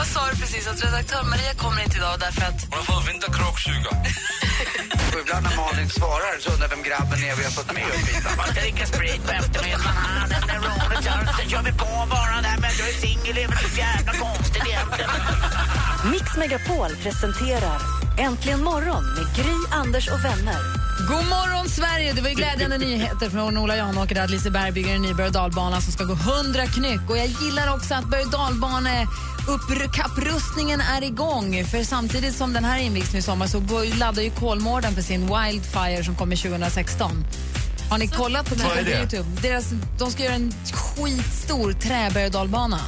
Vad sa du precis? Att redaktör Maria kommer inte idag därför att... Hon har fått vinterkråksuga. Ibland när Malin svarar så undrar vem grabben är vi har fått med upp hit. Man ska dricka sprit på eftermiddagen. Den är roligt. Sen kör vi på bara där men jag är singel. Det är väl så jävla konstigt egentligen. Mix Megapol presenterar Äntligen morgon med Gry, Anders och vänner. God morgon, Sverige! Det var ju glädjande nyheter från Ola Janåker där Liseberg bygger en ny berg och som ska gå 100 knyck. Och jag gillar också att berg och kapprustningen är igång. För samtidigt som den här invigs nu i sommar så laddar ju Kolmården för sin Wildfire som kommer 2016. Har ni kollat på är på det? Youtube? Deras, de ska göra en skitstor träberg och dalbana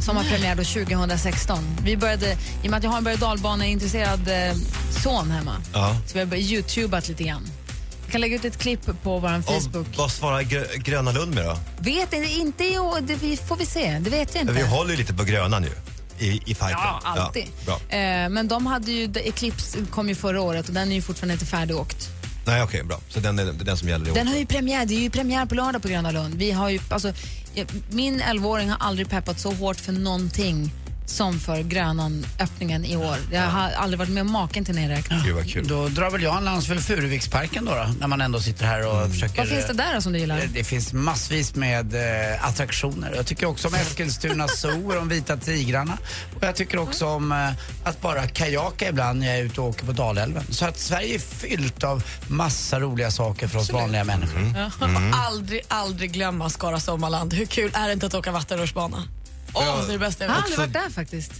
som har premiär då 2016. Vi började, I och med att jag har en berg och dalbane-intresserad eh, son hemma Ja. så vi har börjat youtubat lite grann. Jag kan lägga ut ett klipp på vår Facebook. Och vad svarar Grö- Gröna Lund med då? Vet inte, inte i år, det får vi se. Det vet jag inte. Vi håller ju lite på Gröna nu i, i fighten. Ja, alltid. bra. Eh, men de hade ju, Eclipse kom ju förra året och den är ju fortfarande inte färdigåkt. Nej, okej, bra. Så den är är den som gäller i år. Den har ju premiär, det är ju premiär på lördag på Gröna Lund. Vi har ju, alltså, min 11-åring har aldrig peppat så hårt för någonting som för Grönan-öppningen i år. Jag har aldrig varit med om maken till nedräknat. Gud vad kul. Då drar väl jag en lans för Furuviksparken då, då, när man ändå sitter här och försöker... Vad finns det där då som du gillar? Eh, Det finns massvis med eh, attraktioner. Jag tycker också om Eskilstuna Zoo och de vita tigrarna. Och jag tycker också om eh, att bara kajaka ibland när jag är ute och åker på Dalälven. Så att Sverige är fyllt av massa roliga saker för oss vanliga människor. Mm. Aldrig, aldrig glömma Skara Sommarland. Hur kul är det inte att åka vattenrutschbana? Åh, det är det bästa jag Jag har vet. aldrig varit där faktiskt.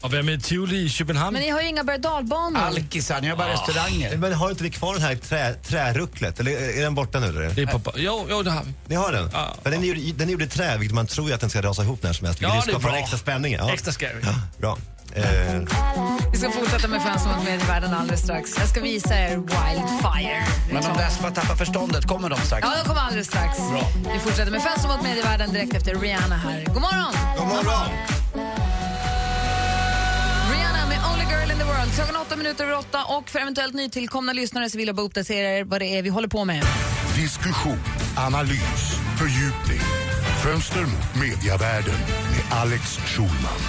Vara med i Tivoli i Köpenhamn. Men ni har ju inga berg och dalbanor. Alkisar, ni har bara restauranger. Men har inte ni kvar den här trä, trärucklet? Eller är den borta nu? Eller? Det är på, jo, jo, det har vi. Ni har den? Ja. För den, är, den är gjord i trä, vilket man tror ju att den ska rasa ihop när som helst. Ja, det är skapar bra. extra spänning. Ja. Extra scary. Ja, bra. Eh, Vi ska fortsätta med Fans mot medievärlden alldeles strax. Jag ska visa er Wildfire. Men de som har tappat förståndet, kommer de strax? Ja, de kommer alldeles strax. Vi fortsätter med Fans mot medievärlden direkt efter Rihanna här. God morgon! god morgon! Rihanna med Only Girl in the World. Klockan åtta minuter över åtta och för eventuellt nytillkomna lyssnare så vill jag bara uppdatera er vad det är vi håller på med. Diskussion, analys, fördjupning. Fönster mot mediavärlden med Alex Schulman.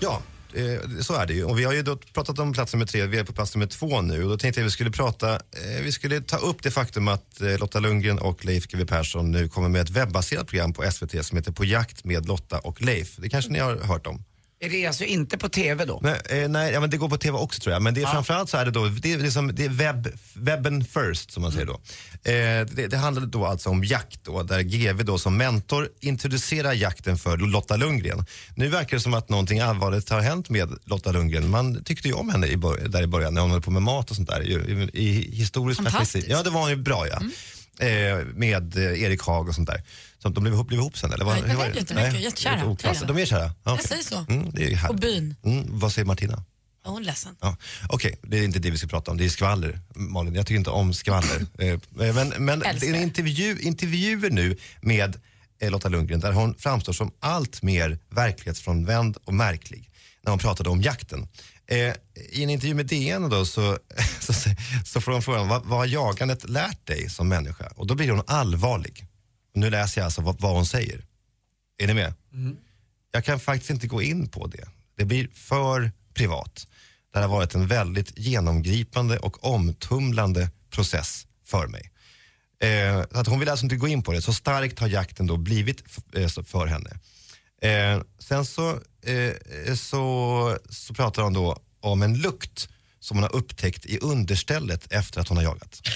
Ja, eh, så är det ju. Och vi har ju då pratat om plats nummer tre, vi är på plats nummer två nu. Och då tänkte jag vi skulle prata, eh, vi skulle ta upp det faktum att eh, Lotta Lundgren och Leif GW Persson nu kommer med ett webbaserat program på SVT som heter På jakt med Lotta och Leif. Det kanske ni har hört om? Är det alltså inte på TV då? Nej, eh, nej ja, men det går på tv också tror jag. Men det är framförallt så är det då, det är, liksom, det är webb, webben first som man säger då. Eh, det, det handlar då alltså om jakt då, där GV då som mentor introducerar jakten för Lotta Lundgren. Nu verkar det som att någonting allvarligt har hänt med Lotta Lundgren. Man tyckte ju om henne i där i början när hon höll på med mat och sånt där. I, i, i historiskt perspektiv. Ja, det var ju bra ja. Eh, med eh, Erik Haag och sånt där. Så de blev ihop, blev ihop sen eller? Vad- Nej, var jag det? vet jättemycket. Nej, Jättekära. De är kära? Ja, Jag säger så. Mm, det är härligt. byn. Mm, vad säger Martina? Ja, hon är ledsen. Ja. Okej, det är inte det vi ska prata om. Det är skvaller, Malin. Jag tycker inte om skvaller. Eh, men men det är en intervju, intervjuer nu med eh, Lotta Lundgren där hon framstår som allt mer verklighetsfrånvänd och märklig när hon pratade om jakten. Eh, I en intervju med DN då så, så, så får hon frågan vad, vad har jagandet lärt dig som människa? Och då blir hon allvarlig. Och nu läser jag alltså vad, vad hon säger. Är ni med? Jag kan faktiskt inte gå in på det. Det blir för privat. Det har varit en väldigt genomgripande och omtumlande process för mig. Eh, att hon vill alltså inte gå in på det. Så starkt har jakten då blivit eh, för henne. Eh, sen så, eh, så, så pratar hon då om en lukt som hon har upptäckt i understället efter att hon har jagat.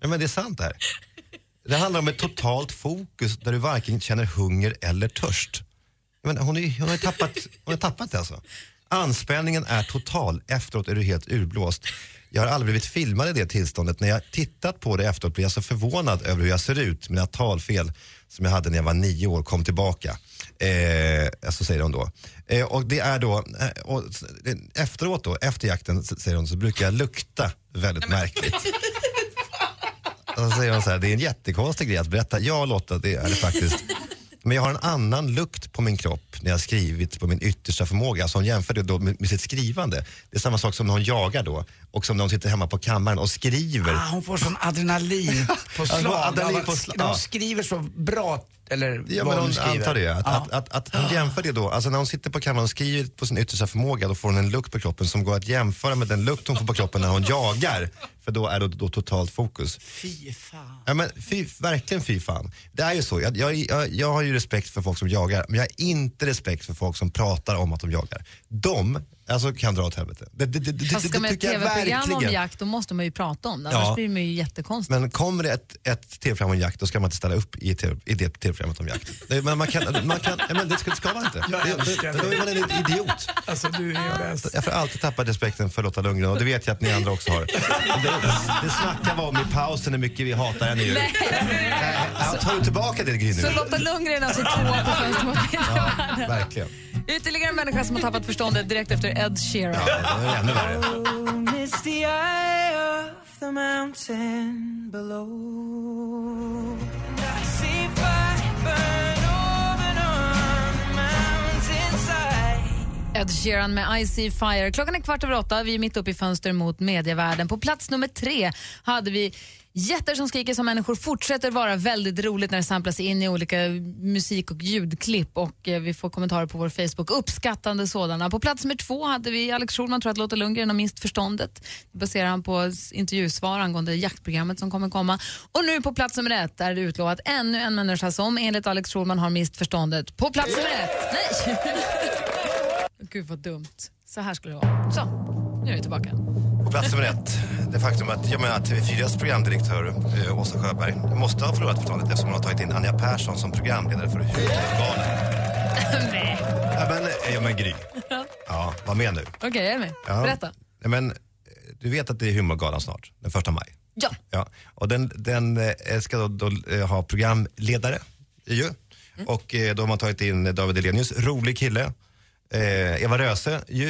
ja, men det är sant det här. Det handlar om ett totalt fokus där du varken känner hunger eller törst. Menar, hon, är, hon, har tappat, hon har tappat det alltså. Anspänningen är total, efteråt är du helt urblåst. Jag har aldrig blivit filmad i det tillståndet. När jag tittat på det efteråt blir jag så förvånad över hur jag ser ut. Mina talfel som jag hade när jag var nio år kom tillbaka. Eh, så säger hon då. Eh, och det är då, eh, och, efteråt då, efter jakten säger hon, så brukar jag lukta väldigt märkligt. Och så säger hon så här, det är en jättekonstig grej att berätta. Ja Lotta, det är det faktiskt. Men jag har en annan lukt på min kropp när jag skrivit på min yttersta förmåga. Alltså hon jämför det då med, med sitt skrivande. Det är samma sak som när hon jagar då och som när hon sitter hemma på kammaren och skriver. Ah, hon får sån adrenalin på slag. adrenalin på slag. När hon skriver så bra, eller Ja, vad men hon skriver. antar det. Att, Ja. att, att, att hon jämför det då, alltså när hon sitter på kammaren och skriver på sin yttersta förmåga, då får hon en lukt på kroppen som går att jämföra med den lukt hon får på kroppen när hon jagar. För då är det då totalt fokus. Fy fan. Ja, men fy, verkligen fy fan. Det är ju så, jag, jag, jag, jag har ju respekt för folk som jagar, men jag har inte respekt för folk som pratar om att de jagar. De, alltså kan dra åt helvete. Det, det, det, det, Fast ska det man ett jag tv-program om jakt då måste man ju prata om det, annars Ja. blir det ju jättekonstigt. Men kommer det ett, ett tv-program om jakt, då ska man inte ställa upp i, TV, i det tv-programmet om jakt. Det, men man kan, man kan, ja, men det ska, det ska man inte. Jag Det, då är man en idiot. Alltså du är bäst. Jag får alltid tappa respekten för Lotta Lundgren och det vet jag att ni andra också har. Det, det snackar vi om i pausen hur mycket vi hatar henne ju. Nej. Ja, tar du tillbaka det Gry nu? Så Lotta Lundgren är alltså tvåa på mot medievärlden. Verkligen. Ytterligare en människa som har tappat förståndet direkt efter Ed Sheeran. Ja, det är ännu värre. Ed Sheeran med I See Fire. Klockan är kvart över åtta. Vi är mitt uppe i fönster mot medievärlden. På plats nummer tre hade vi Jätter som skriker som människor fortsätter vara väldigt roligt när det samplas in i olika musik och ljudklipp och eh, vi får kommentarer på vår Facebook, uppskattande sådana. På plats nummer två hade vi Alex Schulman tror att Lotta Lundgren har minst förståndet. Det baserar han på intervjusvar angående jaktprogrammet som kommer komma. Och nu på plats nummer ett är det utlovat ännu en människa som enligt Alex Schulman har mist förståndet. På plats nummer ett, nej! Gud vad dumt. Så här skulle det vara. Så, nu är vi tillbaka. På plats nummer ett, det faktum att jag menar, TV4s programdirektör eh, Åsa Sjöberg måste ha förlorat förståndet eftersom hon har tagit in Anja Persson som programledare för Huvudorganet. Nej. Ja men, eh, ja, men Gry. Ja, var med nu. Okej, jag är med. Ja. Berätta. Ja, men, du vet att det är Humorgalan snart, den första maj. Ja. Ja, och den, den eh, ska då, då eh, ha programledare ju. Mm. Och eh, då har man tagit in David Elenius, rolig kille. Eh, Eva Röse, ju,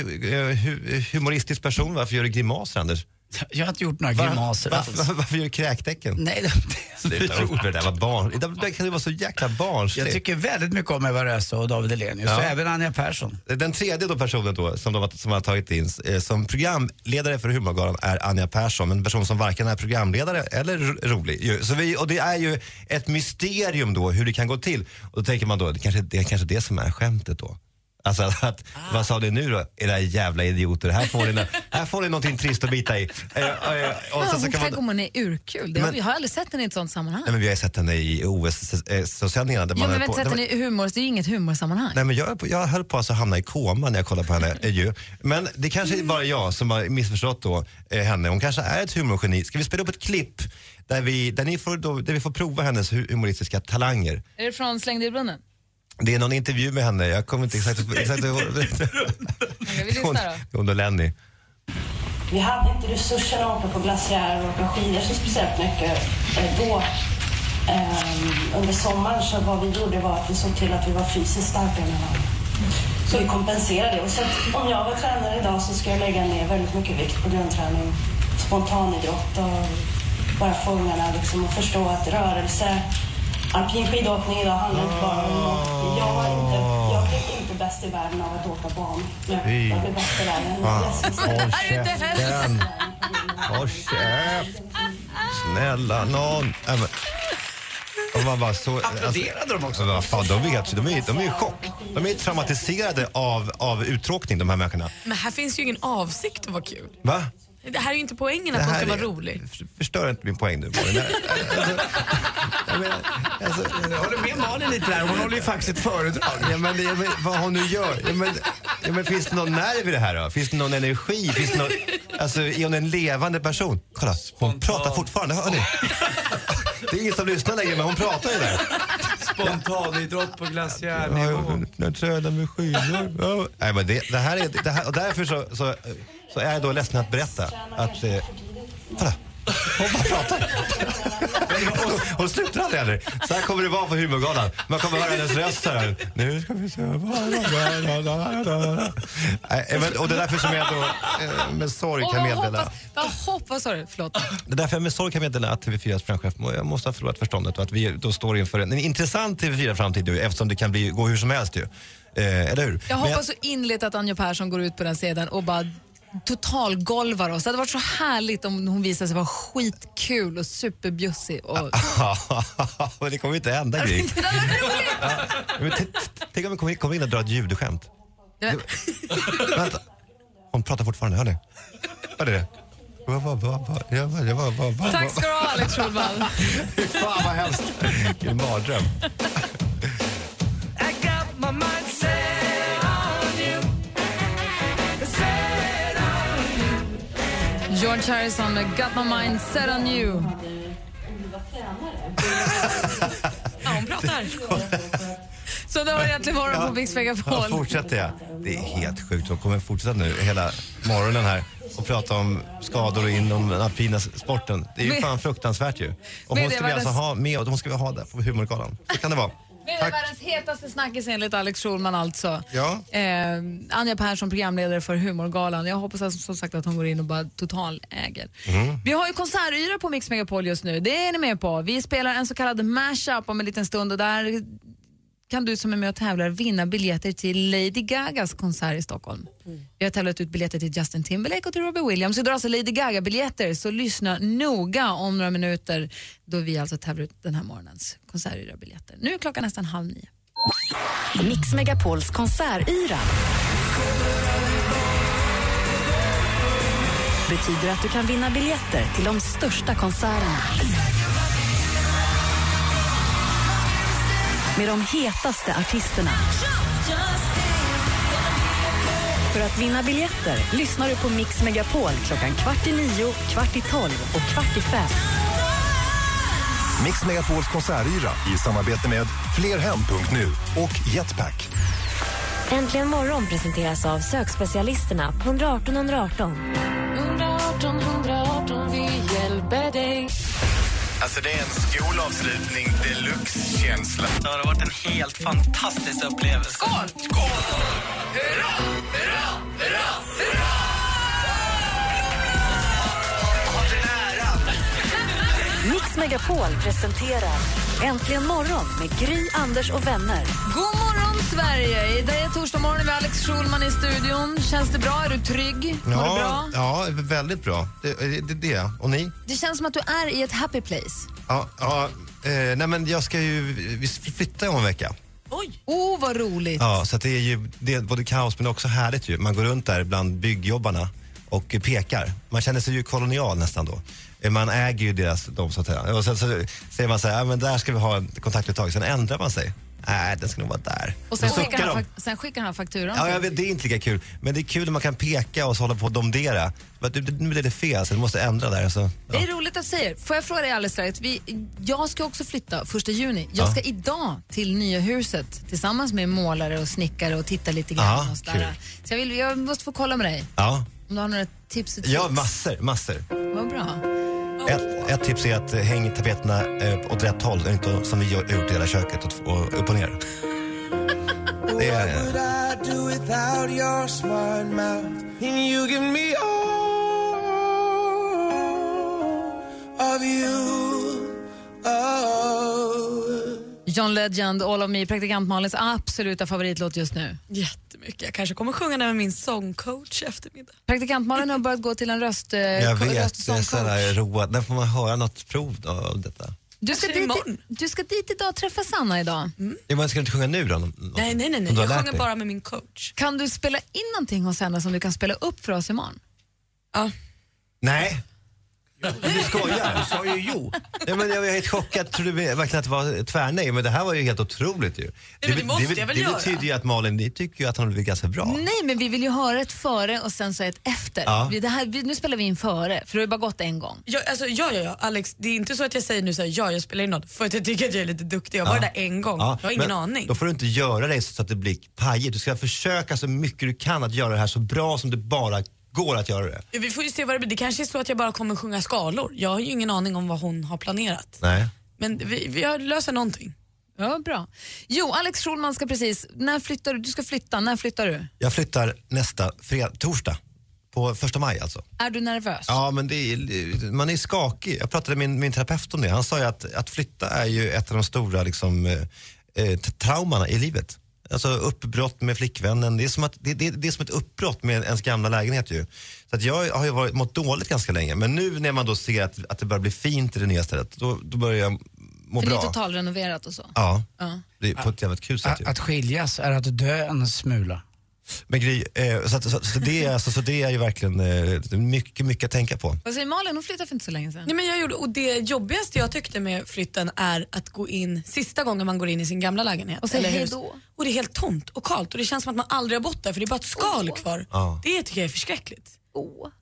eh, hu, humoristisk person. Varför gör du grimaser Anders? Jag har inte gjort några grimaser va- alls. va- varför gör du kräktecken? Nej, det, Sluta upp med det där, vad barn. Det där kan ju vara så jäkla barnsligt. Jag tycker väldigt mycket om Eva Röse och David Elenius, Ja. och även Anja Persson. Den tredje då personen då, som de har, som har tagit in eh, som programledare för Humorgalan är Anja Persson. En person som varken är programledare eller ro- rolig. Så vi, och det är ju ett mysterium då hur det kan gå till. Och då tänker man då, det kanske, det är kanske det som är skämtet då. Alltså att, vad sa du nu då, era jävla idioter? Här får ni, här får ni någonting trist att bita i. Eh, eh, och Ja, sen så kan man, hon är urkul. Det har Men- vi har aldrig sett henne i ett sånt sammanhang. nej, men vi har sett henne i OS-sändningarna. Ja, men vi har sett henne i humor, det är ju inget humorsammanhang. Nej, men jag, jag höll på att hamna i koma när jag kollade på henne. eh, ju. Men det kanske är bara jag som har missförstått då, eh, henne. Hon kanske är ett humorgeni. Ska vi spela upp ett klipp där vi, där ni får, då, där vi får prova hennes hu- humoristiska talanger? Är det från Släng dig i brunnen? Det är någon intervju med henne, jag kommer inte exakt exakt ihåg. Okej, vi Hon, lyssnar då. hon och Lenny. Vi hade inte resurserna att åka på glaciärer och åka skidor så speciellt mycket eh, då. Ehm, under sommaren så vad vi gjorde var att vi såg till att vi var fysiskt starka med varandra. Så vi kompenserade det. Och så att om jag var tränare idag så ska jag lägga ner väldigt mycket vikt på grundträning, spontanidrott och bara få ungarna liksom att förstå att rörelse, alpin skidåkning idag handlar inte bara om att jag, är inte, jag blir inte bäst i världen av att åka ban. Jag, Fy. jag blir bäst i världen. Fan, håll det. käften. Håll käft. Snälla nån. Nej, men- Och man bara så, Applåderade de också? Vad fan, de, vet, de, är, de är i chock. De är traumatiserade av, av uttråkning, de här människorna. Men här finns ju ingen avsikt att vara kul. Va? Det här är ju inte poängen att hon ska vara är- rolig. Förstör inte min poäng nu Malin. Alltså, jag menar, alltså, Jag håller med Malin lite där, hon håller ju faktiskt ett föredrag. ja, men, ja, men, vad hon nu gör. Ja, men, ja, men, finns det någon nerv i det här då? Finns det någon energi? Finns det någon, alltså, är hon en levande person? Kolla, hon pratar fortfarande, hör ni? Det är ingen som lyssnar längre men hon pratar ju där. Spontanidrott på glaciärnivå. Ja, jag tränar med skidor. Ja. Nej, men det, det här är, det här, och därför så, så, så är jag då ledsen att berätta att... Eh, kolla, hon bara pratar. Hon slutar aldrig heller. Så här kommer det vara på humorgalan. Man kommer höra hennes röst här. Nu ska vi se. Nej, men- Och det är därför som jag då eh, med sorg kan vad meddela. hoppas, vad hoppas, du? Förlåt. Det är därför jag med sorg kan meddela att TV4s programchef jag måste ha förlorat förståndet och att vi då står inför en, en intressant TV4-framtid ju, eftersom det kan bli, gå hur som helst ju. Eh, eller hur? Jag Men hoppas så innerligt att Anja Persson går ut på den scenen och bara totalgolvar oss. Det hade varit så härligt om hon visade sig vara skitkul och superbjussig. Och... Men det kommer ju inte hända Gry. Tänk om vi kommer in, och drar ett julskämt. Det- Vänta. Hon pratar fortfarande, hör ni? Hör ni det? Tack ska du ha, Alex Schulman. Fy Fan vad hemskt. Vilken mardröm. George Harrison med Got My Mind Set On You. Ja, hon pratar. Så det var egentligen morgon på Mix Ja, Megapol. fortsätter jag. Det är helt sjukt. Hon kommer fortsätta nu hela morgonen här och prata om skador inom den alpina sporten. Det är ju fan fruktansvärt ju. Och hon ska vi alltså ha med och hon ska vi ha där på humorgalan. Så kan det vara. Världens hetaste snackis enligt Alex Schulman alltså. Ja. Eh, Anja Persson, programledare för Humorgalan. Jag hoppas alltså, som sagt att hon går in och bara totaläger. Mm. Vi har ju konsertyra på Mix Megapol just nu. Det är ni med på. Vi spelar en så kallad mashup om en liten stund och där kan du som är med och tävlar vinna biljetter till Lady Gagas konsert i Stockholm. Vi har tävlat ut biljetter till Justin Timberlake och till Robbie Williams. Idag alltså Lady Gaga-biljetter, så lyssna noga om några minuter då vi alltså tävlar ut den här morgonens konsertyra-biljetter. Nu är klockan nästan halv nio. Mix Megapols konsertyra betyder att du kan vinna biljetter till de största konserterna. Med de hetaste artisterna. För att vinna biljetter lyssnar du på Mix Megapol klockan kvart i nio, kvart i tolv och kvart i fem. Mix Megapols konsertyra i samarbete med flerhem.nu och Jetpack. Äntligen morgon presenteras av sökspecialisterna på 118 118. 118 118, vi hjälper dig. Alltså det är en skolavslutning deluxe-känsla. Det har varit en helt fantastisk upplevelse. Skål! Skål! Hurra, hurra, hurra, hurra! Mix Megapol presenterar Äntligen morgon med Gry, Anders och vänner. God morgon, Sverige! Det är torsdag morgon med Alex Schulman i studion. Känns det bra? Är du trygg? Mår du bra? Ja, ja, väldigt bra. Det, det, det. Och ni? Det känns som att du är i ett happy place. Ja, ja eh, nej men jag ska ju vi flytta om en vecka. Oj! Oh, vad roligt! Ja, så att det är ju det är både kaos men också härligt ju. Man går runt där bland byggjobbarna och pekar. Man känner sig ju kolonial nästan då. Eh, Man äger ju deras, de så att säga. Och sen så säger man så här, ja, men där ska vi ha ett kontaktuttag. Sen ändrar man sig. Nej, den ska nog vara där. Och sen skickar, han, sen skickar han fakturan. Ja, jag vet, det är inte lika kul. Men det är kul när man kan peka och så hålla på och domdera. Men du- du- Nu blir det fel så du måste ändra där. Så, Det är roligt att säga. Får jag fråga dig alldeles strax? Vi, jag ska också flytta första juni. Jag Ja. ska idag till nya huset tillsammans med målare och snickare och titta lite grann. Ja, och sådär. kul. Så jag, vill, jag måste få kolla med dig. ja. Om du har några tips och tricks. ja, massor, massor. Vad bra. Ett, ett tips är att eh, häng tapeterna eh, åt rätt håll, inte som vi har gjort i hela köket, och, upp och ner. Det är, of you. Oh. John Legend, All of Me, praktikant Malins absoluta favoritlåt just nu. Jättemycket. Jag kanske kommer sjunga den med min sångcoach i eftermiddag. Praktikant Malin har börjat gå till en röst, eh, jag vet, röst det är sådär roat. När får man höra något prov då, av detta? Du ska, dit, imorgon. du ska dit idag och träffa Sanna idag. Ja, men ska du inte sjunga nu då? Nå- Nej, nej, nej. nej. Om du har Jag lärt sjunger dig? bara med min coach. Kan du spela in någonting hos henne som du kan spela upp för oss imorgon? Ja. Nej. Du skojar? Du sa ju jo. Ja, men jag var helt chockad. Trodde verkligen att det var tvärnej. Men det här var ju helt otroligt ju. men det måste det, jag väl det göra? betyder ju att Malin, ni tycker ju att han har blivit ganska bra. Nej, men vi vill ju höra ett före och sen så ett efter. Ja. Vi- Det här, vi, nu spelar vi in före, för det har ju bara gått en gång. Ja, alltså, ja, ja, ja, Alex, det är inte så att jag säger nu så här, ja, jag spelar in något för att jag tycker att jag är lite duktig. Jag var Ja. där en gång. Ja, Jag har ingen men aning. Då får du inte göra det så att det blir pajigt. Du ska försöka så mycket du kan att göra det här så bra som det bara går att göra det. Vi får ju se vad det blir. Det kanske är så att jag bara kommer sjunga skalor. Jag har ju ingen aning om vad hon har planerat. Nej. Men vi, vi har- löser någonting. Ja, bra. Jo, Alex Schulman ska precis, när flyttar du? Du ska flytta, när flyttar du? Jag flyttar nästa fred, torsdag. På första maj alltså. Är du nervös? Ja, men det är, man är skakig. Jag pratade med min, min terapeut om det. Han sa ju att, att flytta är ju ett av de stora liksom, eh, eh, traumorna i livet. Alltså uppbrott med flickvännen. Det är, som att, det, det, det är som ett uppbrott med ens gamla lägenhet ju. Så att jag har ju varit, mått dåligt ganska länge. Men nu när man då ser att, att det börjar bli fint i det nya stället, då, då börjar jag må För det är bra. totalrenoverat och så. Ja, Ja. det är på ett jävligt kul sätt Att, ju. att skiljas är att dö en smula. Men Gry, eh, så, att, så, så, det är, alltså, så det är ju verkligen eh, mycket, mycket att tänka på. Vad säger Malin? Hon flyttade för inte så länge sedan. Nej, men jag gjorde, och det jobbigaste jag tyckte med flytten är att gå in sista gången man går in i sin gamla lägenhet. Och säga hej då. Och det är helt tomt och kallt och det känns som att man aldrig har bott där för det är bara ett skal kvar. Ja. Det tycker jag är förskräckligt.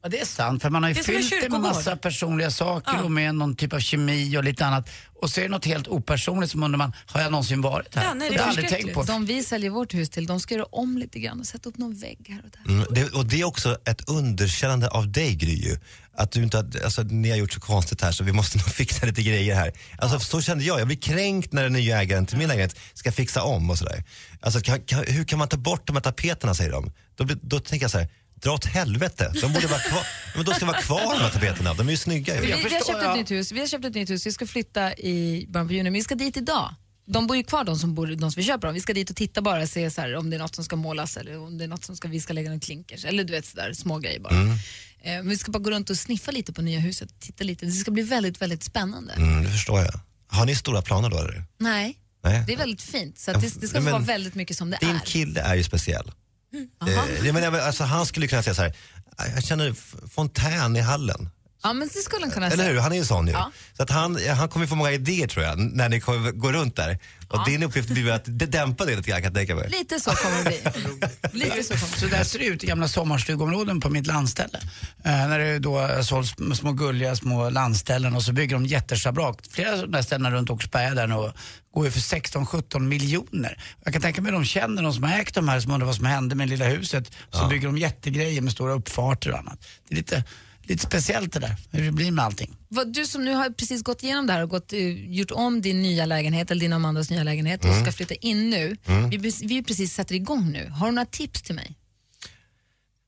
Ja, det är sant, för man har ju Det fyllt det med massa personliga saker Ja. och med någon typ av kemi och lite annat. Och så är det något helt opersonligt som undrar man, har jag någonsin varit här? Ja, nej, det det har aldrig tänkt på. De vi säljer vårt hus till, de ska göra om lite grann och sätta upp någon vägg här och där. Mm, det, och det är också ett underkännande av dig Gry. Att du inte har, alltså, ni har gjort så konstigt här så vi måste nog fixa lite grejer här. Alltså, Så kände jag, jag blir kränkt när den nya ägaren till min lägenhet ska fixa om och sådär. Alltså, kan, kan, hur kan man ta bort de här tapeterna säger de. Då, då tänker jag så här, dra åt helvete. De borde vara kvar, men de ska vara kvar de här tapeterna, de är ju snygga Vi, ju. vi, har köpt ett nytt hus. vi har köpt ett nytt hus, vi ska flytta i början på juni, men vi ska dit idag. De bor ju kvar de som, bor, de som vi köper dem. Vi ska dit och titta bara och se så här, om det är något som ska målas eller om det är något som ska, vi ska lägga någon klinkers. Eller du vet sådär små grejer bara. Mm. Eh, vi ska bara gå runt och sniffa lite på nya huset, titta lite. Det ska bli väldigt, väldigt spännande. Mm, det förstår jag. Har ni stora planer då eller? Nej, Nej. det är väldigt fint. Så att det, det ska Men- vara väldigt mycket som det Din är. kille är ju speciell. Eh, menar, alltså, han skulle kunna säga så här, jag känner fontän i hallen. Ja, men det skulle han kunna Eller säga. hur? Han är ju sån ju. Ja. Så att han, han kommer få många idéer tror jag, när ni kommer gå runt där. Och din uppgift blir att d- dämpa det lite grann kan jag tänka mig. Lite så kommer det bli. Lite så kommer det Så där ser det ut i gamla sommarstugområden på mitt landställe. Eh, när det då sålts små gulliga små landställen och så bygger de jätteschabrak. Flera av de där ställena runt Åkersberga där nu går ju för 16-17 miljoner. Jag kan tänka mig de känner de som har ägt de här som undrar vad som hände med lilla huset. Så Ja. bygger de jättegrejer med stora uppfarter och annat. Det är lite, lite speciellt det där, hur det blir med allting. Vad, du som nu har precis gått igenom det här och gått, eh, gjort om din nya lägenhet, eller din och Amandas nya lägenhet och Mm. ska flytta in nu. Mm. Vi, vi precis sätter igång nu. Har du några tips till mig?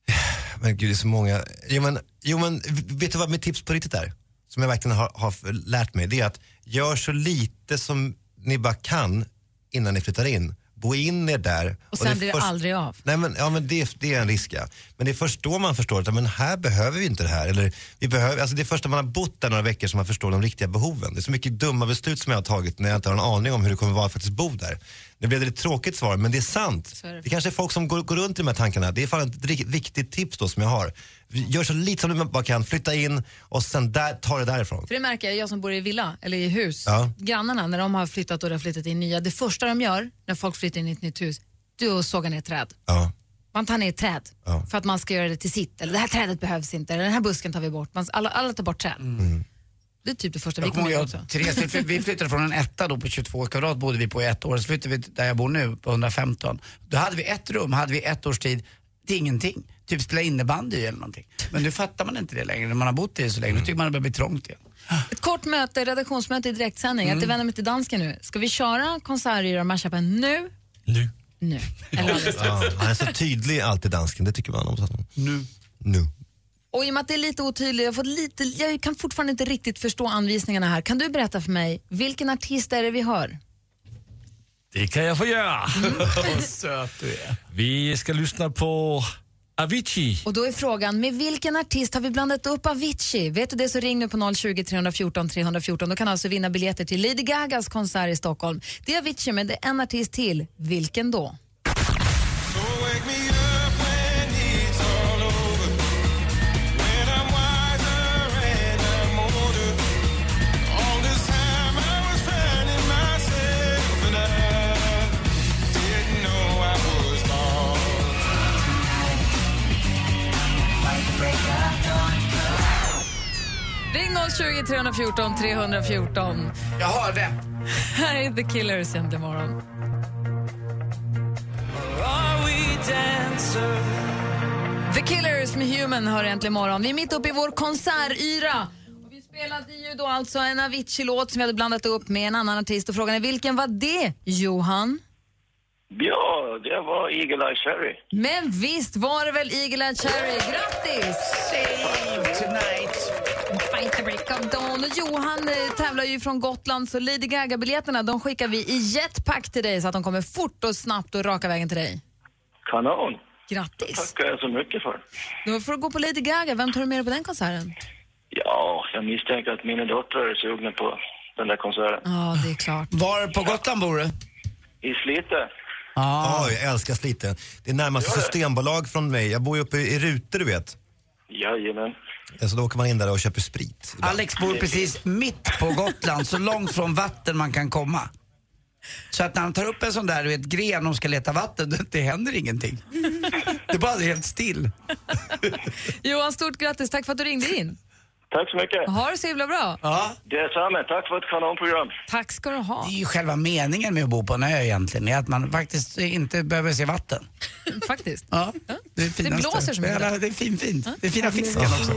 Men gud, det är så många. Jo men, jo, men vet du vad mitt tips på riktigt är? Som jag verkligen har, har lärt mig. Det är att gör så lite som ni bara kan innan ni flyttar in. Bo in er där. Och sen det är blir det först- aldrig av. Nej, men, ja, men det, det är en risk. Ja. Men det är först då man förstår att men här behöver vi inte det här. Eller, vi behöver, alltså det är först när man har bott där några veckor som man förstår de riktiga behoven. Det är så mycket dumma beslut som jag har tagit när jag inte har en aning om hur det kommer vara att faktiskt bo där. Nu blev det ett tråkigt svar, men det är sant. är det. Det kanske är folk som går, går runt i de här tankarna. Det är fan ett riktigt viktigt tips då som jag har. Gör så lite som du bara kan, flytta in och sen där, ta det därifrån. För det märker jag, jag som bor i villa eller i hus. Ja. Grannarna, när de har flyttat och de har flyttat in nya, det första de gör när folk flyttar in i ett nytt hus, det är att såga ner träd. Ja. Man tar ner träd Ja. för att man ska göra det till sitt. Eller det här trädet behövs inte, eller den här busken tar vi bort. Man, alla, alla tar bort träd. Det är typ det första vi Jag kommer kommer ihåg, också. Therese, vi, vi flyttade från en etta då på 22 kvadrat bodde vi på i ett år. Så flyttade vi där jag bor nu på 115. Då hade vi ett rum, hade vi ett års tid till ingenting. Typ spela innebandy eller någonting. Men nu fattar man inte det längre när man har bott i det så länge. Nu tycker man det börjar bli trångt igen. Ett kort möte, redaktionsmöte i direktsändning. Mm. Jag vänder mig till dansken nu. Ska vi köra konserter och mashupen nu? Nu. Nu. Eller. Ja, han är så tydlig alltid dansken, det tycker man om. Nu. Nu. Och i och med att det är lite otydligt, jag, fått lite, jag kan fortfarande inte riktigt förstå anvisningarna här. Kan du berätta för mig, vilken artist är det vi hör? Det kan jag få göra. Vad söt du är. Vi ska lyssna på Avicii. Och då är frågan, med vilken artist har vi blandat upp Avicii? Vet du det så ring nu på 020 314 314. Då kan alltså vinna biljetter till Lady Gagas konsert i Stockholm. Det är Avicii, men det är en artist till. Vilken då? 020 314 314. Jag hörde. Här är The Killers egentligen imorgon. The Killers med Human hör äntligen imorgon. Vi är mitt uppe i vår konsertyra. Och vi spelade ju då alltså en Avicii-låt som vi hade blandat upp med en annan artist. Och frågan är vilken var det, Johan? Ja, det var Eagle Eye Cherry. Men visst var det väl Eagle Eye Cherry? Grattis! Save tonight. Fight the break of dawn. Och Johan eh, tävlar ju från Gotland så Lady Gaga-biljetterna de skickar vi i jetpack till dig så att de kommer fort och snabbt och raka vägen till dig. Kanon. Grattis! tackar jag så mycket för. Då får du gå på Lady Gaga. Vem tar du med dig på den konserten? Ja, jag misstänker att mina döttrar är sugna på den där konserten. Ja, det är klart. Var på Gotland bor du? I Slite. Ah. jag älskar Slite. Det är närmaste det? systembolag från mig. Jag bor ju uppe i Rute, du vet. Jajamän. Så då åker man in där och köper sprit. Alex bor precis mitt på Gotland, så långt från vatten man kan komma. Så att när han tar upp en sån där du vet, gren och ska leta vatten, det, det händer ingenting. Det är bara helt still. Johan, stort grattis. Tack för att du ringde in. Tack så mycket. Ha det så himla bra. Ja. Detsamma. Tack för ett kanonprogram. Tack ska du ha. Det är ju själva meningen med att bo på en ö egentligen, är att man faktiskt inte behöver se vatten. Faktiskt. Ja, det, är finaste. blåser så mycket. Ja, Det är fin, fint. Det är fina fisken också.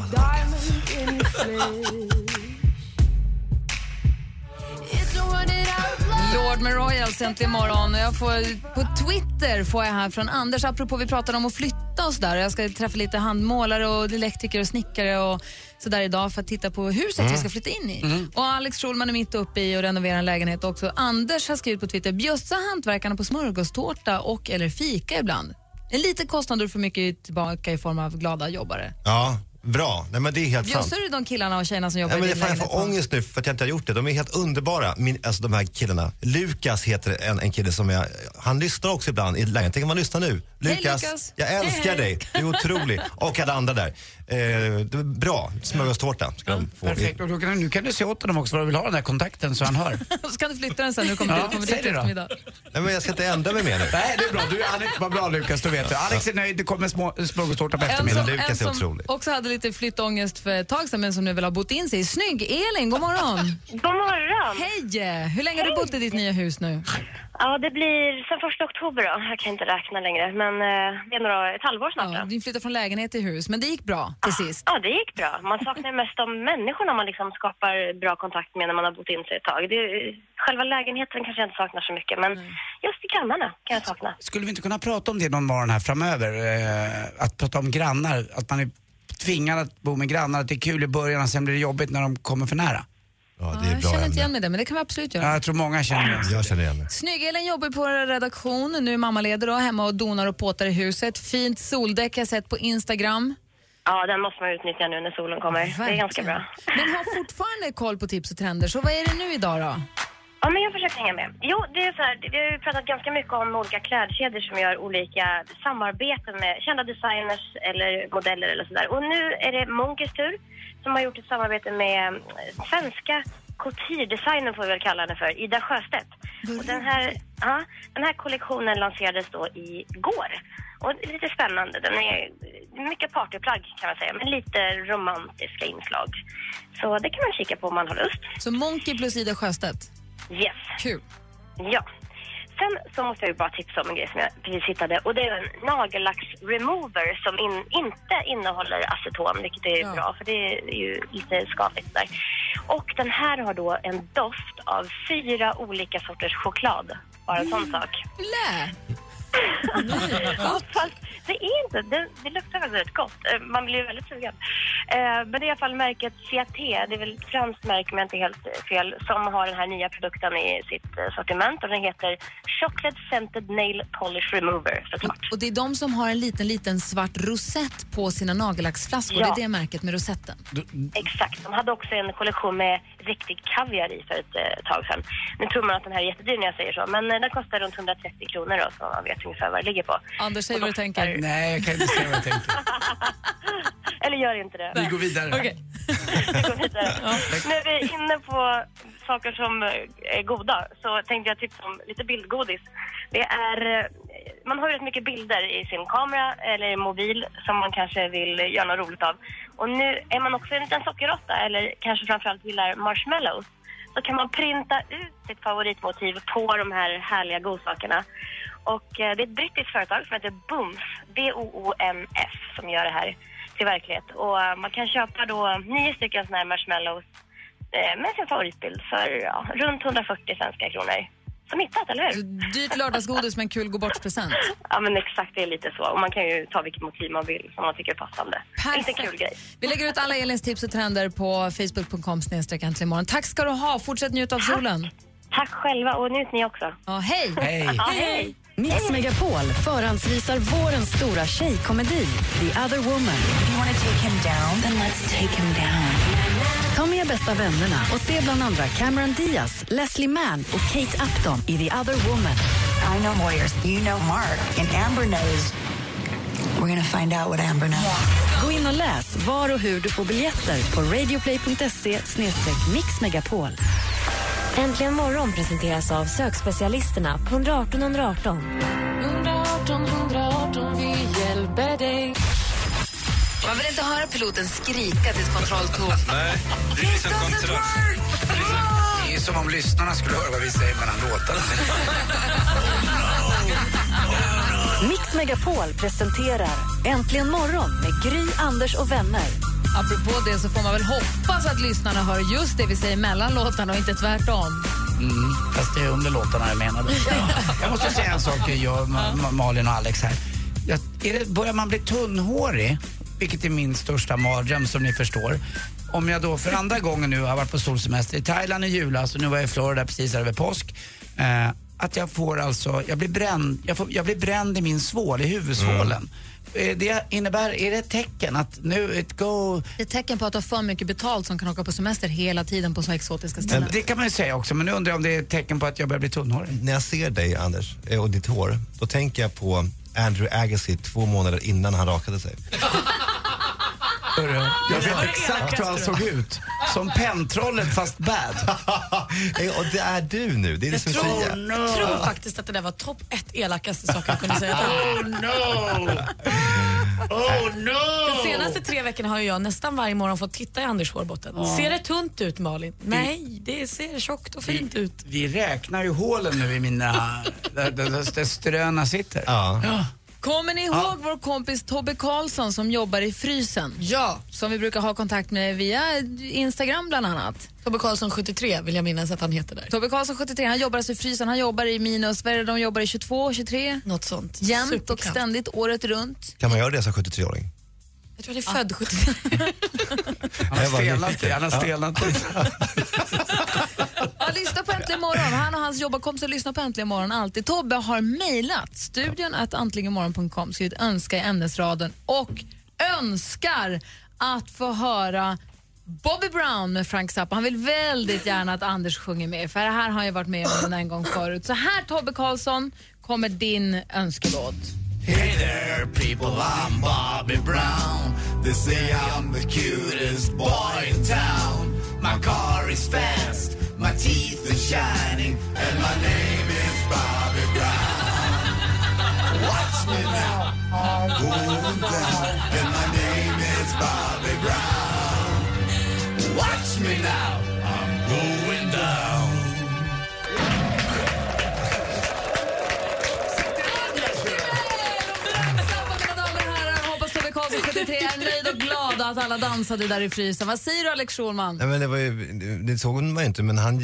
Lord med Royals äntligen imorgon. Och Jag får, på Twitter får jag här från Anders, apropå vi pratade om att flytta och sådär. Jag ska träffa lite handmålare och elektriker och snickare och sådär idag för att titta på huset Mm. vi ska flytta in i. Mm. Och Alex Schulman är mitt uppe i och renoverar en lägenhet också. Anders har skrivit på Twitter, bjussa hantverkarna på smörgåstårta och eller fika ibland. En liten kostnad du får mycket tillbaka i form av glada jobbare. Ja, bra. Nej, men det är helt sant. Bjussar du de killarna och tjejerna som jobbar Nej, men i jag, din fan, jag lägenhet? får ångest nu för att jag inte har gjort det. De är helt underbara, Min, alltså de här killarna. Lukas heter en, en kille som jag, han lyssnar också ibland i lägenheten. Tänk om han lyssnar nu. Lukas, Lukas. jag älskar hej. dig. Du är otrolig. Och alla andra där. Eh, det är bra, smörgåstårta ska de få. Perfekt, och då kan, nu kan du se åt honom också vad du vill ha den där kontakten så han hör. så kan du flytta den sen när du kommer, Ja, dit- kommer säg dit det då. eftermiddag. Nej, men jag ska inte ändra mig mer nu. Nej, det är bra. Du, är vad bra Lukas, då vet du. Alex är nöjd, det kommer små, smörgåstårta på En eftermiddagen. en som också hade lite flyttångest för ett tag sedan men som nu vill ha bott in sig. Snygg! Elin, god morgon! God morgon! Hej! Hur länge har du bott i ditt nya hus nu? Ja, det blir sen första oktober då. Jag kan inte räkna längre, men eh, det är några, ett halvår snart. Ja, då. du flyttade från lägenhet till hus, men det gick bra till sist. Ja, det gick bra. Man saknar mest de människorna man liksom skapar bra kontakt med när man har bott in sig ett tag. Det, själva lägenheten kanske jag inte saknar så mycket, men just i grannarna kan jag sakna. Skulle vi inte kunna prata om det någon morgon här framöver? Eh, att prata om grannar, att man är tvingad att bo med grannar, att det är kul i början och sen blir det jobbigt när de kommer för nära. Ja, Ja, jag känner inte igen mig där, men det kan vi absolut göra. Ja, jag tror många känner igen Jag känner igen mig. Snygg-Elin jobbar på vår redaktion. Nu är mammaledig då, hemma och donar och påtar i huset. Fint soldäck har jag sett på Instagram. Ja, den måste man utnyttja nu när solen kommer. Det är ganska bra. Men har fortfarande koll på tips och trender, så vad är det nu idag då? Ja, men jag försöker hänga med. Jo, det är så här, vi har ju pratat ganska mycket om olika klädkedjor som gör olika samarbeten med kända designers eller modeller eller sådär. Och nu är det Munkes tur som har gjort ett samarbete med eh, svenska couture-designern får vi väl kalla henne för, Ida Sjöstedt. Och den här, ja, den här kollektionen lanserades då igår. Och det är lite spännande. Den är mycket partyplagg kan man säga, men lite romantiska inslag. Så det kan man kika på om man har lust. Så Monkey plus Ida Sjöstedt? Yes. Kul. Ja. Sen så måste jag ju bara tipsa om en grej som jag precis hittade och det är en nagellacksremover som in, inte innehåller aceton, vilket är bra för det är ju lite skadligt där. Och den här har då en doft av fyra olika sorters choklad. Bara en sån sak. Lä! Ja, fast det är inte. Det, det luktar rätt gott. Eh, Man blir ju väldigt sugen. Eh, Men det är i alla fall märket Ciaté, det är väl ett franskt märke om jag inte helt fel, som har den här nya produkten i sitt eh, sortiment och den heter Chocolate Scented Nail Polish Remover såklart. Och det är de som har en liten, liten svart rosett på sina nagellacksflaskor. Ja. Det är det märket med rosetten. Exakt. De hade också en kollektion med riktig kaviar i för ett eh, tag sedan. Nu tror man att den här är jättedyr när jag säger så, men eh, den kostar runt 130 kronor då, så man vet vad det ligger på. Anders, säg vad du tänker. Nej, jag kan inte säga vad jag tänker. Eller gör inte det. Vi går vidare. Vi går vidare. När vi är inne på saker som eh, är goda så tänkte jag tipsa om lite bildgodis. Det är eh, man har ju rätt mycket bilder i sin kamera eller i mobil som man kanske vill göra något roligt av. Och nu är man också en liten sockerråtta eller kanske framförallt gillar marshmallows så kan man printa ut sitt favoritmotiv på de här härliga godsakerna. Och eh, det är ett brittiskt företag som heter Booms, B-O-O-M-S, som gör det här till verklighet. Och eh, man kan köpa då nio stycken såna här marshmallows eh, med sin favoritbild för ja, runt 140 svenska kronor. Som hittat, eller hur? Dyrt lördagsgodis med en kul gå bort-present. Ja, men exakt, det är lite så. Och man kan ju ta vilket motiv man vill som man tycker är passande. En liten kul grej. Vi lägger ut alla Elins tips och trender på facebook.com snedstreck äntligen morgon. Tack ska du ha. Fortsätt njuta av solen. Tack själva och njut ni också. Ja, hej! Ja, hej! Mix Megapol förhandsvisar vårens stora tjejkomedi The other woman. Ta med bästa vännerna och se bland andra Cameron Diaz, Leslie Mann och Kate Upton i The other woman. I know lawyers. You know Mark. And Amber knows. We're to find out what Amber knows. Gå in och läs var och hur du får biljetter på radioplay.se mixmegapol. Äntligen morgon presenteras av sökspecialisterna på 118 118. 118 118, vi hjälper dig. Man vill inte höra piloten skrika till ett kontrolltorn. Nej, det är liksom. Det är som om lyssnarna skulle höra vad vi säger mellan låtarna. Mix Megapol presenterar Äntligen morgon med Gry, Anders och vänner. Apropå det så får man väl hoppas att lyssnarna hör just det vi säger mellan låtarna och inte tvärtom. Mm, fast det är under låtarna jag menade. Jag måste säga en sak, jag, Ma- Ma- Malin och Alex här. Jag, är det, börjar man bli tunnhårig, vilket är min största mardröm som ni förstår. Om jag då för andra gången nu har varit på solsemester i Thailand i julas och nu var jag i Florida precis över påsk. Eh, att jag får alltså, jag blir bränd, jag, får, jag blir bränd i min svål, i huvudsvålen. Eh, Det innebär, är det ett tecken att nu, it go... Det är ett tecken på att du har för mycket betalt som kan åka på semester hela tiden på så exotiska ställen. Det kan man ju säga också, men nu undrar jag om det är ett tecken på att jag börjar bli tunnhårig. När jag ser dig, Anders, eh, och ditt hår, då tänker jag på Andrew Agassi två månader innan han rakade sig. Jag vet exakt hur han såg ut. Som pentrollet fast bad. Eh, och det är du nu, det är det Jag som är tror, så jag tror faktiskt att det där var topp ett elakaste saker jag kunde säga. Oh no! Oh no! De senaste tre veckorna har jag nästan varje morgon fått titta i Anders hårbotten. Ja. Ser det tunt ut Malin? Nej, det ser tjockt och fint ut. Vi räknar ju hålen nu i mina... där, där, där, där ströna sitter. Ja. Kommer ni ihåg vår kompis Tobbe Karlsson som jobbar i frysen? Ja. Som vi brukar ha kontakt med via Instagram bland annat. Tobbe Karlsson 73 vill jag minnas att han heter där. Tobbe Karlsson 73, han jobbar alltså i frysen. Han jobbar i minus, vad är det de jobbar i, 22, 23? Något sånt. Jämt och ständigt, året runt. Kan man göra det som 73-åring? Jag tror han är född 73. Han har stelnat. Han har Ja. stelnat lite. Ja, lyssna på Äntligen morgon. Han och hans jobbarkompisar lyssnar på Äntligen morgon alltid. Tobbe har mejlat studion att antligenmorgon.com, skrivit önska i ämnesraden och önskar att få höra Bobby Brown med Frank Zappa. Han vill väldigt gärna att Anders sjunger med, för det här har han ju varit med om en gång förut. Så här Tobbe Karlsson kommer din önskelåt. Hey there, people, I'm Bobby Brown. They say I'm the cutest boy in town. My car is fast, my teeth are shining, and my name is Bobby Brown. Watch me now, I'm going down, and my name is Bobby Brown. Watch me now, att alla dansade där i frysen. Vad säger du Alex Schulman? Nej, men det, var ju, det såg man ju inte, men han,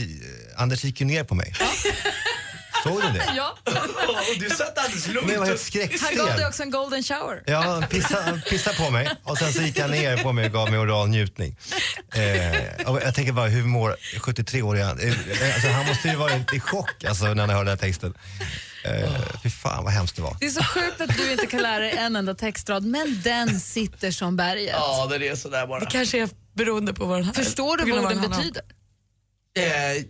Anders gick ju ner på mig. Såg du det? Ja. Och du satt alldeles lugnt. Men jag var helt Han gav dig också en golden shower. Ja, han pissade, pissade på mig och sen så gick han ner på mig och gav mig oral njutning. Eh, och jag tänker bara, hur mår 73-åriga... Eh, alltså, han måste ju varit i chock alltså, när han hörde den här texten. Eh, fy fan vad hemskt det var. Det är så sjukt att du inte kan lära dig en enda textrad, men den sitter som berget. Ja, det är sådär bara. Det kanske är beroende på vad den här Förstår du vad orden betyder? Eh,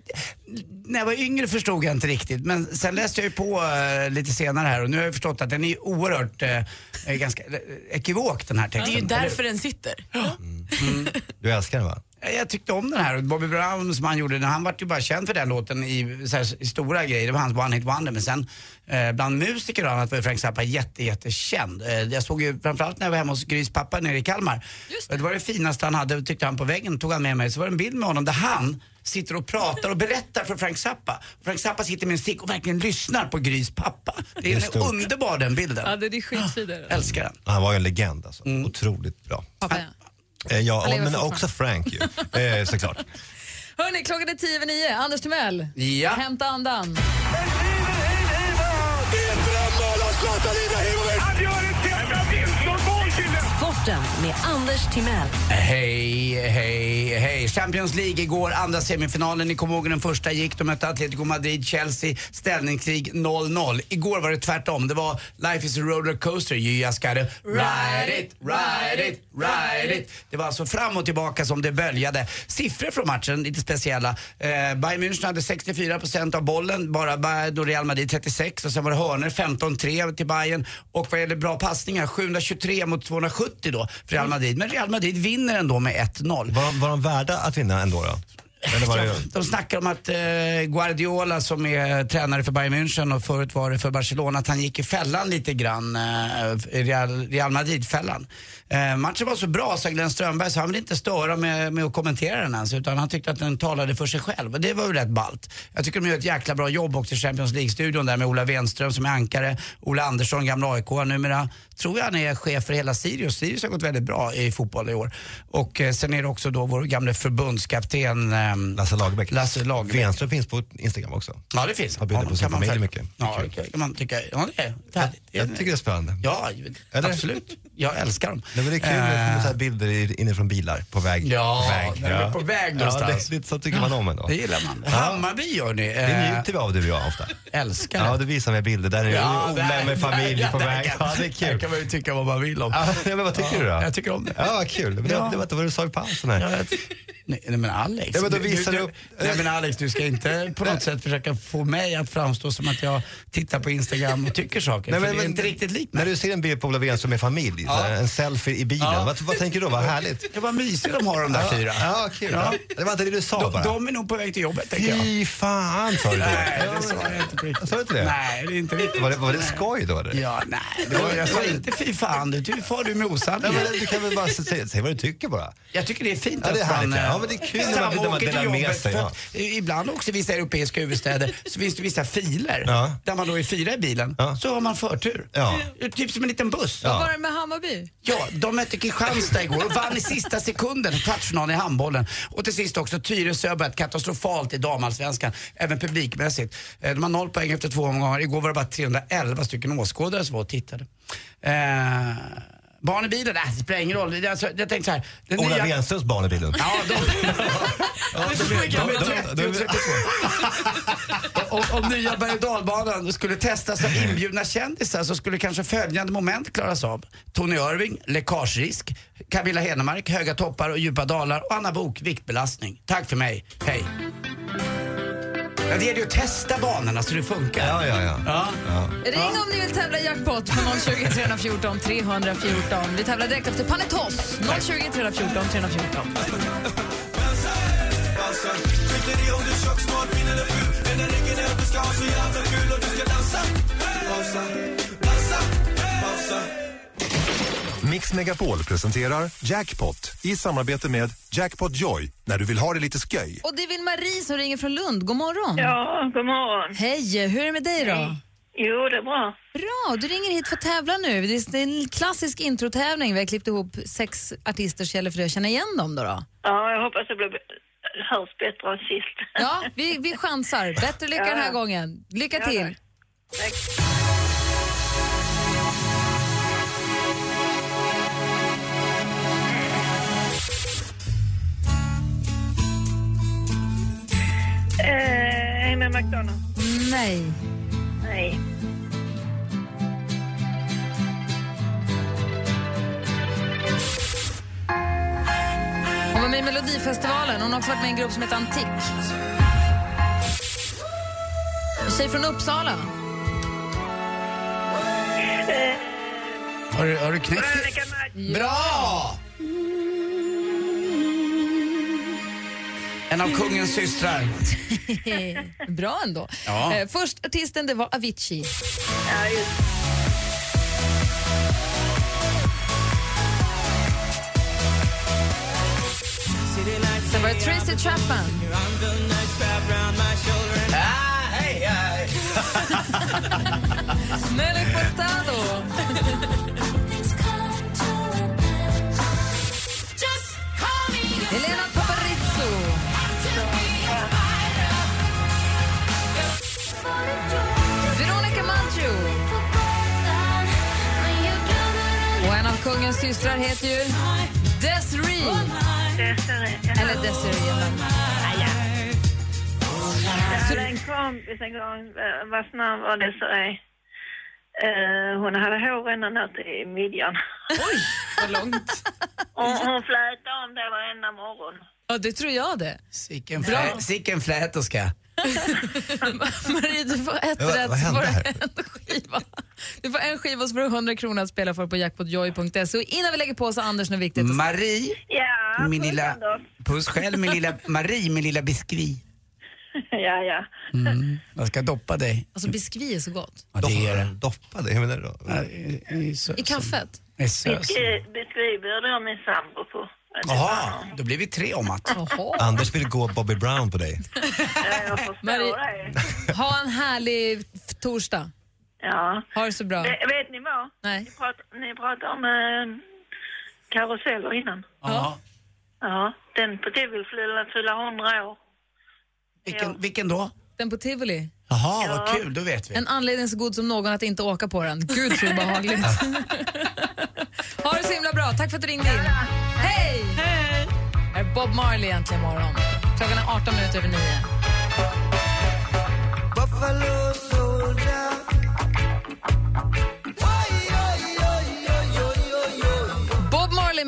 när jag var yngre förstod jag inte riktigt men sen läste jag ju på eh, lite senare här och nu har jag förstått att den är oerhört eh, ganska eh, ekivok den här Det texten. är ju därför den sitter. Du älskar den va? Jag, tyckte om den här. Bobby Brown som han gjorde, han vart ju bara känd för den låten i, så här, i stora grejer. Det var hans One Hit Wonder. Men sen eh, bland musiker och annat var ju Frank Zappa jätte, jättekänd. Eh, jag såg ju framförallt när jag var hemma hos Grys pappa nere i Kalmar. det. var det finaste han hade, tyckte han på väggen, tog han med mig. Så var det en bild med honom där han sitter och pratar och berättar för Frank Zappa. Frank Zappa sitter med en stick och verkligen lyssnar på Grys pappa. Det Det är är, stort. underbar den bilden. Ja, det är skitfint. Älskar den. Han var ju en legend alltså. Otroligt bra. Pappa, Eh, Ja, Han men också Frank ju. Eh, såklart. Hörni, klockan är tio över nio. Anders Timell, Ja. hämta andan. Sporten med Anders Timell. Hej, hej, hej. Champions League igår, andra semifinalen. Ni kommer ihåg hur den första gick. De mötte Atletico Madrid, Chelsea. Ställningskrig 0-0. Igår var det tvärtom. Det var Life is a rollercoaster. You just gotta ride it, ride it, ride it. Det var alltså fram och tillbaka som det böljade. Siffror från matchen, lite speciella. Eh, Bayern München hade 64% av bollen, bara då Real Madrid 36 och sen var det hörnor 15-3 till Bayern och vad gäller bra passningar 723 mot 270 då för Real Madrid. Men Real Madrid vinner ändå med 1-0. Var, var de värda att vinna ändå då? De snackar om att eh, Guardiola som är tränare för Bayern München och förut var det för Barcelona, att han gick i fällan lite grann, eh, Real, Real Madrid-fällan. Eh, matchen var så bra, sa Glenn Strömberg, så han ville inte störa med, med att kommentera den ens, utan han tyckte att den talade för sig själv. Och det var ju rätt ballt. Jag tycker de gör ett jäkla bra jobb också i Champions League-studion där med Ola Wenström som är ankare, Ola Andersson, gamla AIK, numera tror jag han är chef för hela Sirius. Sirius har gått väldigt bra i fotboll i år. Och eh, sen är det också då vår gamle förbundskapten ehm, Lasse Lagerbäck. Lasse Lagerbäck. Wenström finns på Instagram också. Ja, det finns. Har bilder Ja, på sin familj mycket. Ja, det kan man tycka. Ja, det är färdigt. Jag tycker det är spännande. Ja, Eller? absolut. Jag älskar dem. Nej, men det är kul Eh, med så här bilder inifrån bilar på väg. Ja, på väg. när är på väg någonstans. Ja, det, så tycker man om ändå. Det gillar man. Ja. Hammarby gör ni. Det Eh, njuter vi av du och jag ofta. Älskar Ja, det. du visar mig bilder där ja, Ola där- med familj där- på där väg. Ja, det är kul. kan man ju tycka vad man vill om. Ja, men vad tycker du då? Jag tycker om det. Ja, kul. Men det, Ja. det var inte vad du sa i pausen här. Ja, Nej, nej men Alex. Ja, men då du- visar du, du upp- Nej men Alex, du ska inte på något sätt försöka få mig att framstå som att jag tittar på Instagram och tycker saker. Nej, för men- det är inte riktigt likt När mig. du ser en bild på Ola Wenström med familj, så här, en selfie i bilen, Ja. vad, vad tänker du då? Vad härligt. Det var mysigt de har de där Ja, fyra. Ja, kul. Ja. Det var inte det du sa De, bara. de är nog på väg till jobbet tänker jag. Fy fan sa du då. Nej, det sa jag inte på riktigt. Sa du inte det? Nej, det är inte riktigt. Var det, var det skoj då eller? Ja, nej. Det var, jag sa inte fy fan, du du far du med Ja, osanning. du kan väl bara säga, säga vad du tycker bara. Jag tycker det är fint Ja, det är att man ja. men det är kul när man- när man delar med jobbet, sig, ja. Ibland också i vissa europeiska huvudstäder så finns det vissa filer Ja. där man då är fyra i bilen, Ja. så har man förtur. Ja. Typ som en liten buss. Vad var det med Hammarby? Ja, de mötte Kristianstad igår och vann i sista sekunden kvartsfinalen i handbollen. Och till sist också Tyresö har börjat katastrofalt i damallsvenskan, även publikmässigt. Eh, De har noll poäng efter två omgångar. Igår var det bara 311 stycken åskådare som var och tittade. Eh, barn i bilen, äh, det spelar ingen roll. Alltså, jag tänkte så här. den Ola nya- Wenströms barn i bilden. Ja, de, Ja, de, de- de, de, de- är 30 de- och 32. om, om nya berg och dalbanan skulle testas av inbjudna kändisar så skulle kanske följande moment klaras av. Tony Irving, läckagerisk, Camilla Henemark, höga toppar och djupa dalar och Anna Bok viktbelastning. Tack för mig, hej. Ja, det gäller ju att testa banorna så det funkar. Ja, ja, ja. Ja. ja. Ring om ni vill tävla i jackpot på 020 314 314. Vi tävlar direkt efter Panetos. 020 314 314. Mix Megapol presenterar Jackpot i samarbete med Jackpot Joy när du vill ha det lite sköj. Och det vill Marie som ringer från Lund. God morgon. Ja, god morgon. Hej, hur är det med dig då? Jo, det är bra. Bra, du ringer hit för att tävla nu. Det är är en klassisk introtävling. Vi har klippt ihop sex artister så gäller för dig att känna igen dem då. då. Ja, jag hoppas det blir hörs bättre än sist. Ja, vi, vi chansar. Bättre lycka Ja. den här gången. Lycka Ja, till. tack. Eh, Amy McDonald. Nej. Nej. Hon var med i Melodifestivalen. Hon har också varit med i en grupp som heter Antik. En tjej från Uppsala. Eh, Har, du- har du knäckt Veronica Maggio. Bra! En av kungens systrar. Bra ändå. Ja. Eh, först artisten, det var Avicii. Ja, just. Sen var det Tracy Chapman. Ah, hej, hej. Nelly Furtado. Kungens systrar heter ju Desiree. Desiree. Eller Desiree. men- Jag hade en kompis en gång, eh, vars namn var Desiree. Eh, hon hade hår ända ner till midjan. Oj, vad långt. Och hon flätade om det varenda morgon. Ja, det tror jag det. Sicken, flä, sicken fläterska. Marie, du får ett vad- rätt. vad får du en skiva. Du får en skiva så får du 100 kronor att spela för på jackpotjoy.se. Och innan vi lägger på så Anders något viktigt. Marie, Ja, min lilla... Puss själv, min lilla... Marie, min lilla biskvi. Ja, ja. Mm. Jag ska doppa dig. Alltså biskvi är så gott. Ja, det är det. Doppa det, hur menar du i- i sö- I kaffet? i sös. Beskriver jag min sambo på. Jaha, då blir vi tre om att. Anders vill gå Bobby Brown på dig. Jag förstår Marie- det. Ha en härlig f- torsdag. Ja. Ha det så bra. Vet, vet ni vad? Nej. Ni pratade, ni pratade om eh, karuseller innan. Ja. Ja, den på Tivoli fyller fyller 100 år. Vilken, vilken då? Den på Tivoli. Jaha, vad kul, då vet vi. En anledning så god som någon att inte åka på den. Gud så obehagligt. ha det så himla bra. Tack för att du ringde in. Hej! Hej! Här är Bob Marley äntligen morgon. Klockan är 18 minuter över 9. Bob Marley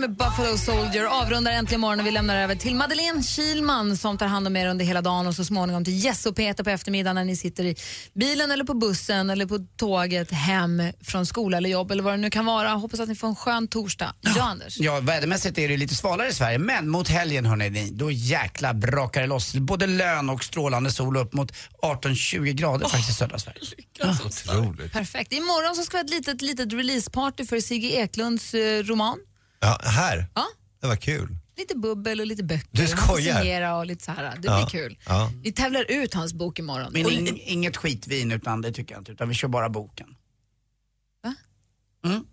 med Buffalo Soldier avrundar äntligen morgonen. Vi lämnar över till Madeleine Kilman som tar hand om er under hela dagen och så småningom till Jess och Peter på eftermiddagen när ni sitter i bilen eller på bussen eller på tåget hem från skola eller jobb eller vad det nu kan vara. Hoppas att ni får en skön torsdag. Ja, Anders. Ja, vädermässigt är det lite svalare i Sverige, men mot helgen hörni, då jäkla brakar det loss. Både lön och strålande sol upp mot 18-20 grader faktiskt i södra Sverige. Otroligt. Perfekt. Imorgon så ska vi ha ett litet, litet releaseparty för Sigge Eklunds eh, roman. Ja, här? Ja. Det var kul. Lite bubbel och lite böcker. Du skojar? signera och lite så här. Det Ja. blir kul. Ja. Vi tävlar ut hans bok imorgon. Men ing, inget skitvin utan det tycker jag inte, utan vi kör bara boken.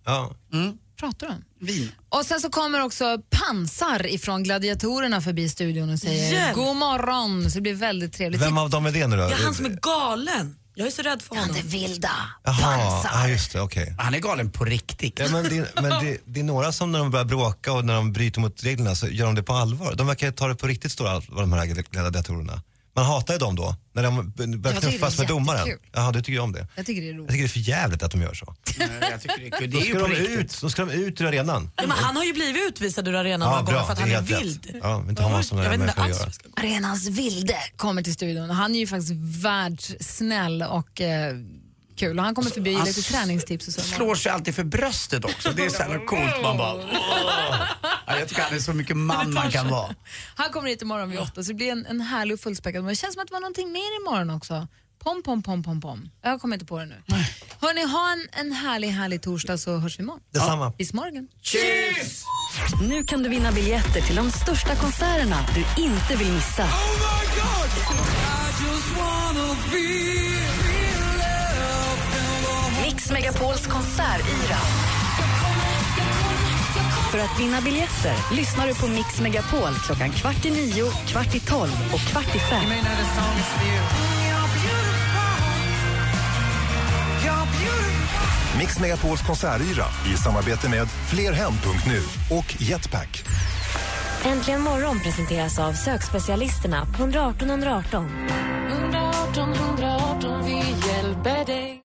Ja. pratar du om? Vin. Och sen så kommer också Pansar ifrån Gladiatorerna förbi studion och säger Hjälp! god morgon. Så det blir väldigt trevligt. Vem av dem är det nu då? Ja, han som är galen. Jag är så rädd för honom. Han är vilda. Jaha, ja, just det, okej. Han är galen på riktigt. Ja, men det, men det, det är några som när de börjar bråka och när de bryter mot reglerna så gör de det på allvar. De verkar ta det på riktigt stora allvar, de här gladiatorerna. Man hatar ju dem då, när de börjar Jag knuffas med domaren. Jaha, du tycker om det. Jag tycker det är Jag roligt. tycker det är för jävligt att de gör så. Nej, jag tycker det är kul. Det Då är ju ska, på de riktigt. ut, då ska de ut ur arenan. Ja, men han har ju blivit utvisad ur arenan Ja, några gånger för att han är rätt. vild. Ja, vi inte har sådana jag vet inte alls jag Arenas vilde kommer till studion. Han är ju faktiskt världssnäll och eh, kul. Och han kommer förbi Han lite träningstips och så. Slår sig alltid för bröstet också. Det är så jävla coolt. Man bara, åh. ja, jag tycker han är så mycket man man kan vara. Han kommer hit imorgon vid åtta så det blir en, en härlig och fullspäckad morgon. Det känns som att det var någonting mer imorgon också. Pom, pom, pom, pom, pom. Jag kommer inte på det nu. Hörni, ha en, en härlig, härlig torsdag så hörs vi imorgon. Detsamma. Bis morgon. Cheers! Nu kan du vinna biljetter till de största konserterna du inte vill missa. Mix Megapols konsertyra. För att vinna biljetter lyssnar du på Mix Megapol klockan kvart i nio, kvart i tolv och kvart i fem. Mix Megapols konsertyra i samarbete med Flerhem.nu och Jetpack. Äntligen morgon presenteras av sökspecialisterna på 118 118. 118 118, vi hjälper dig.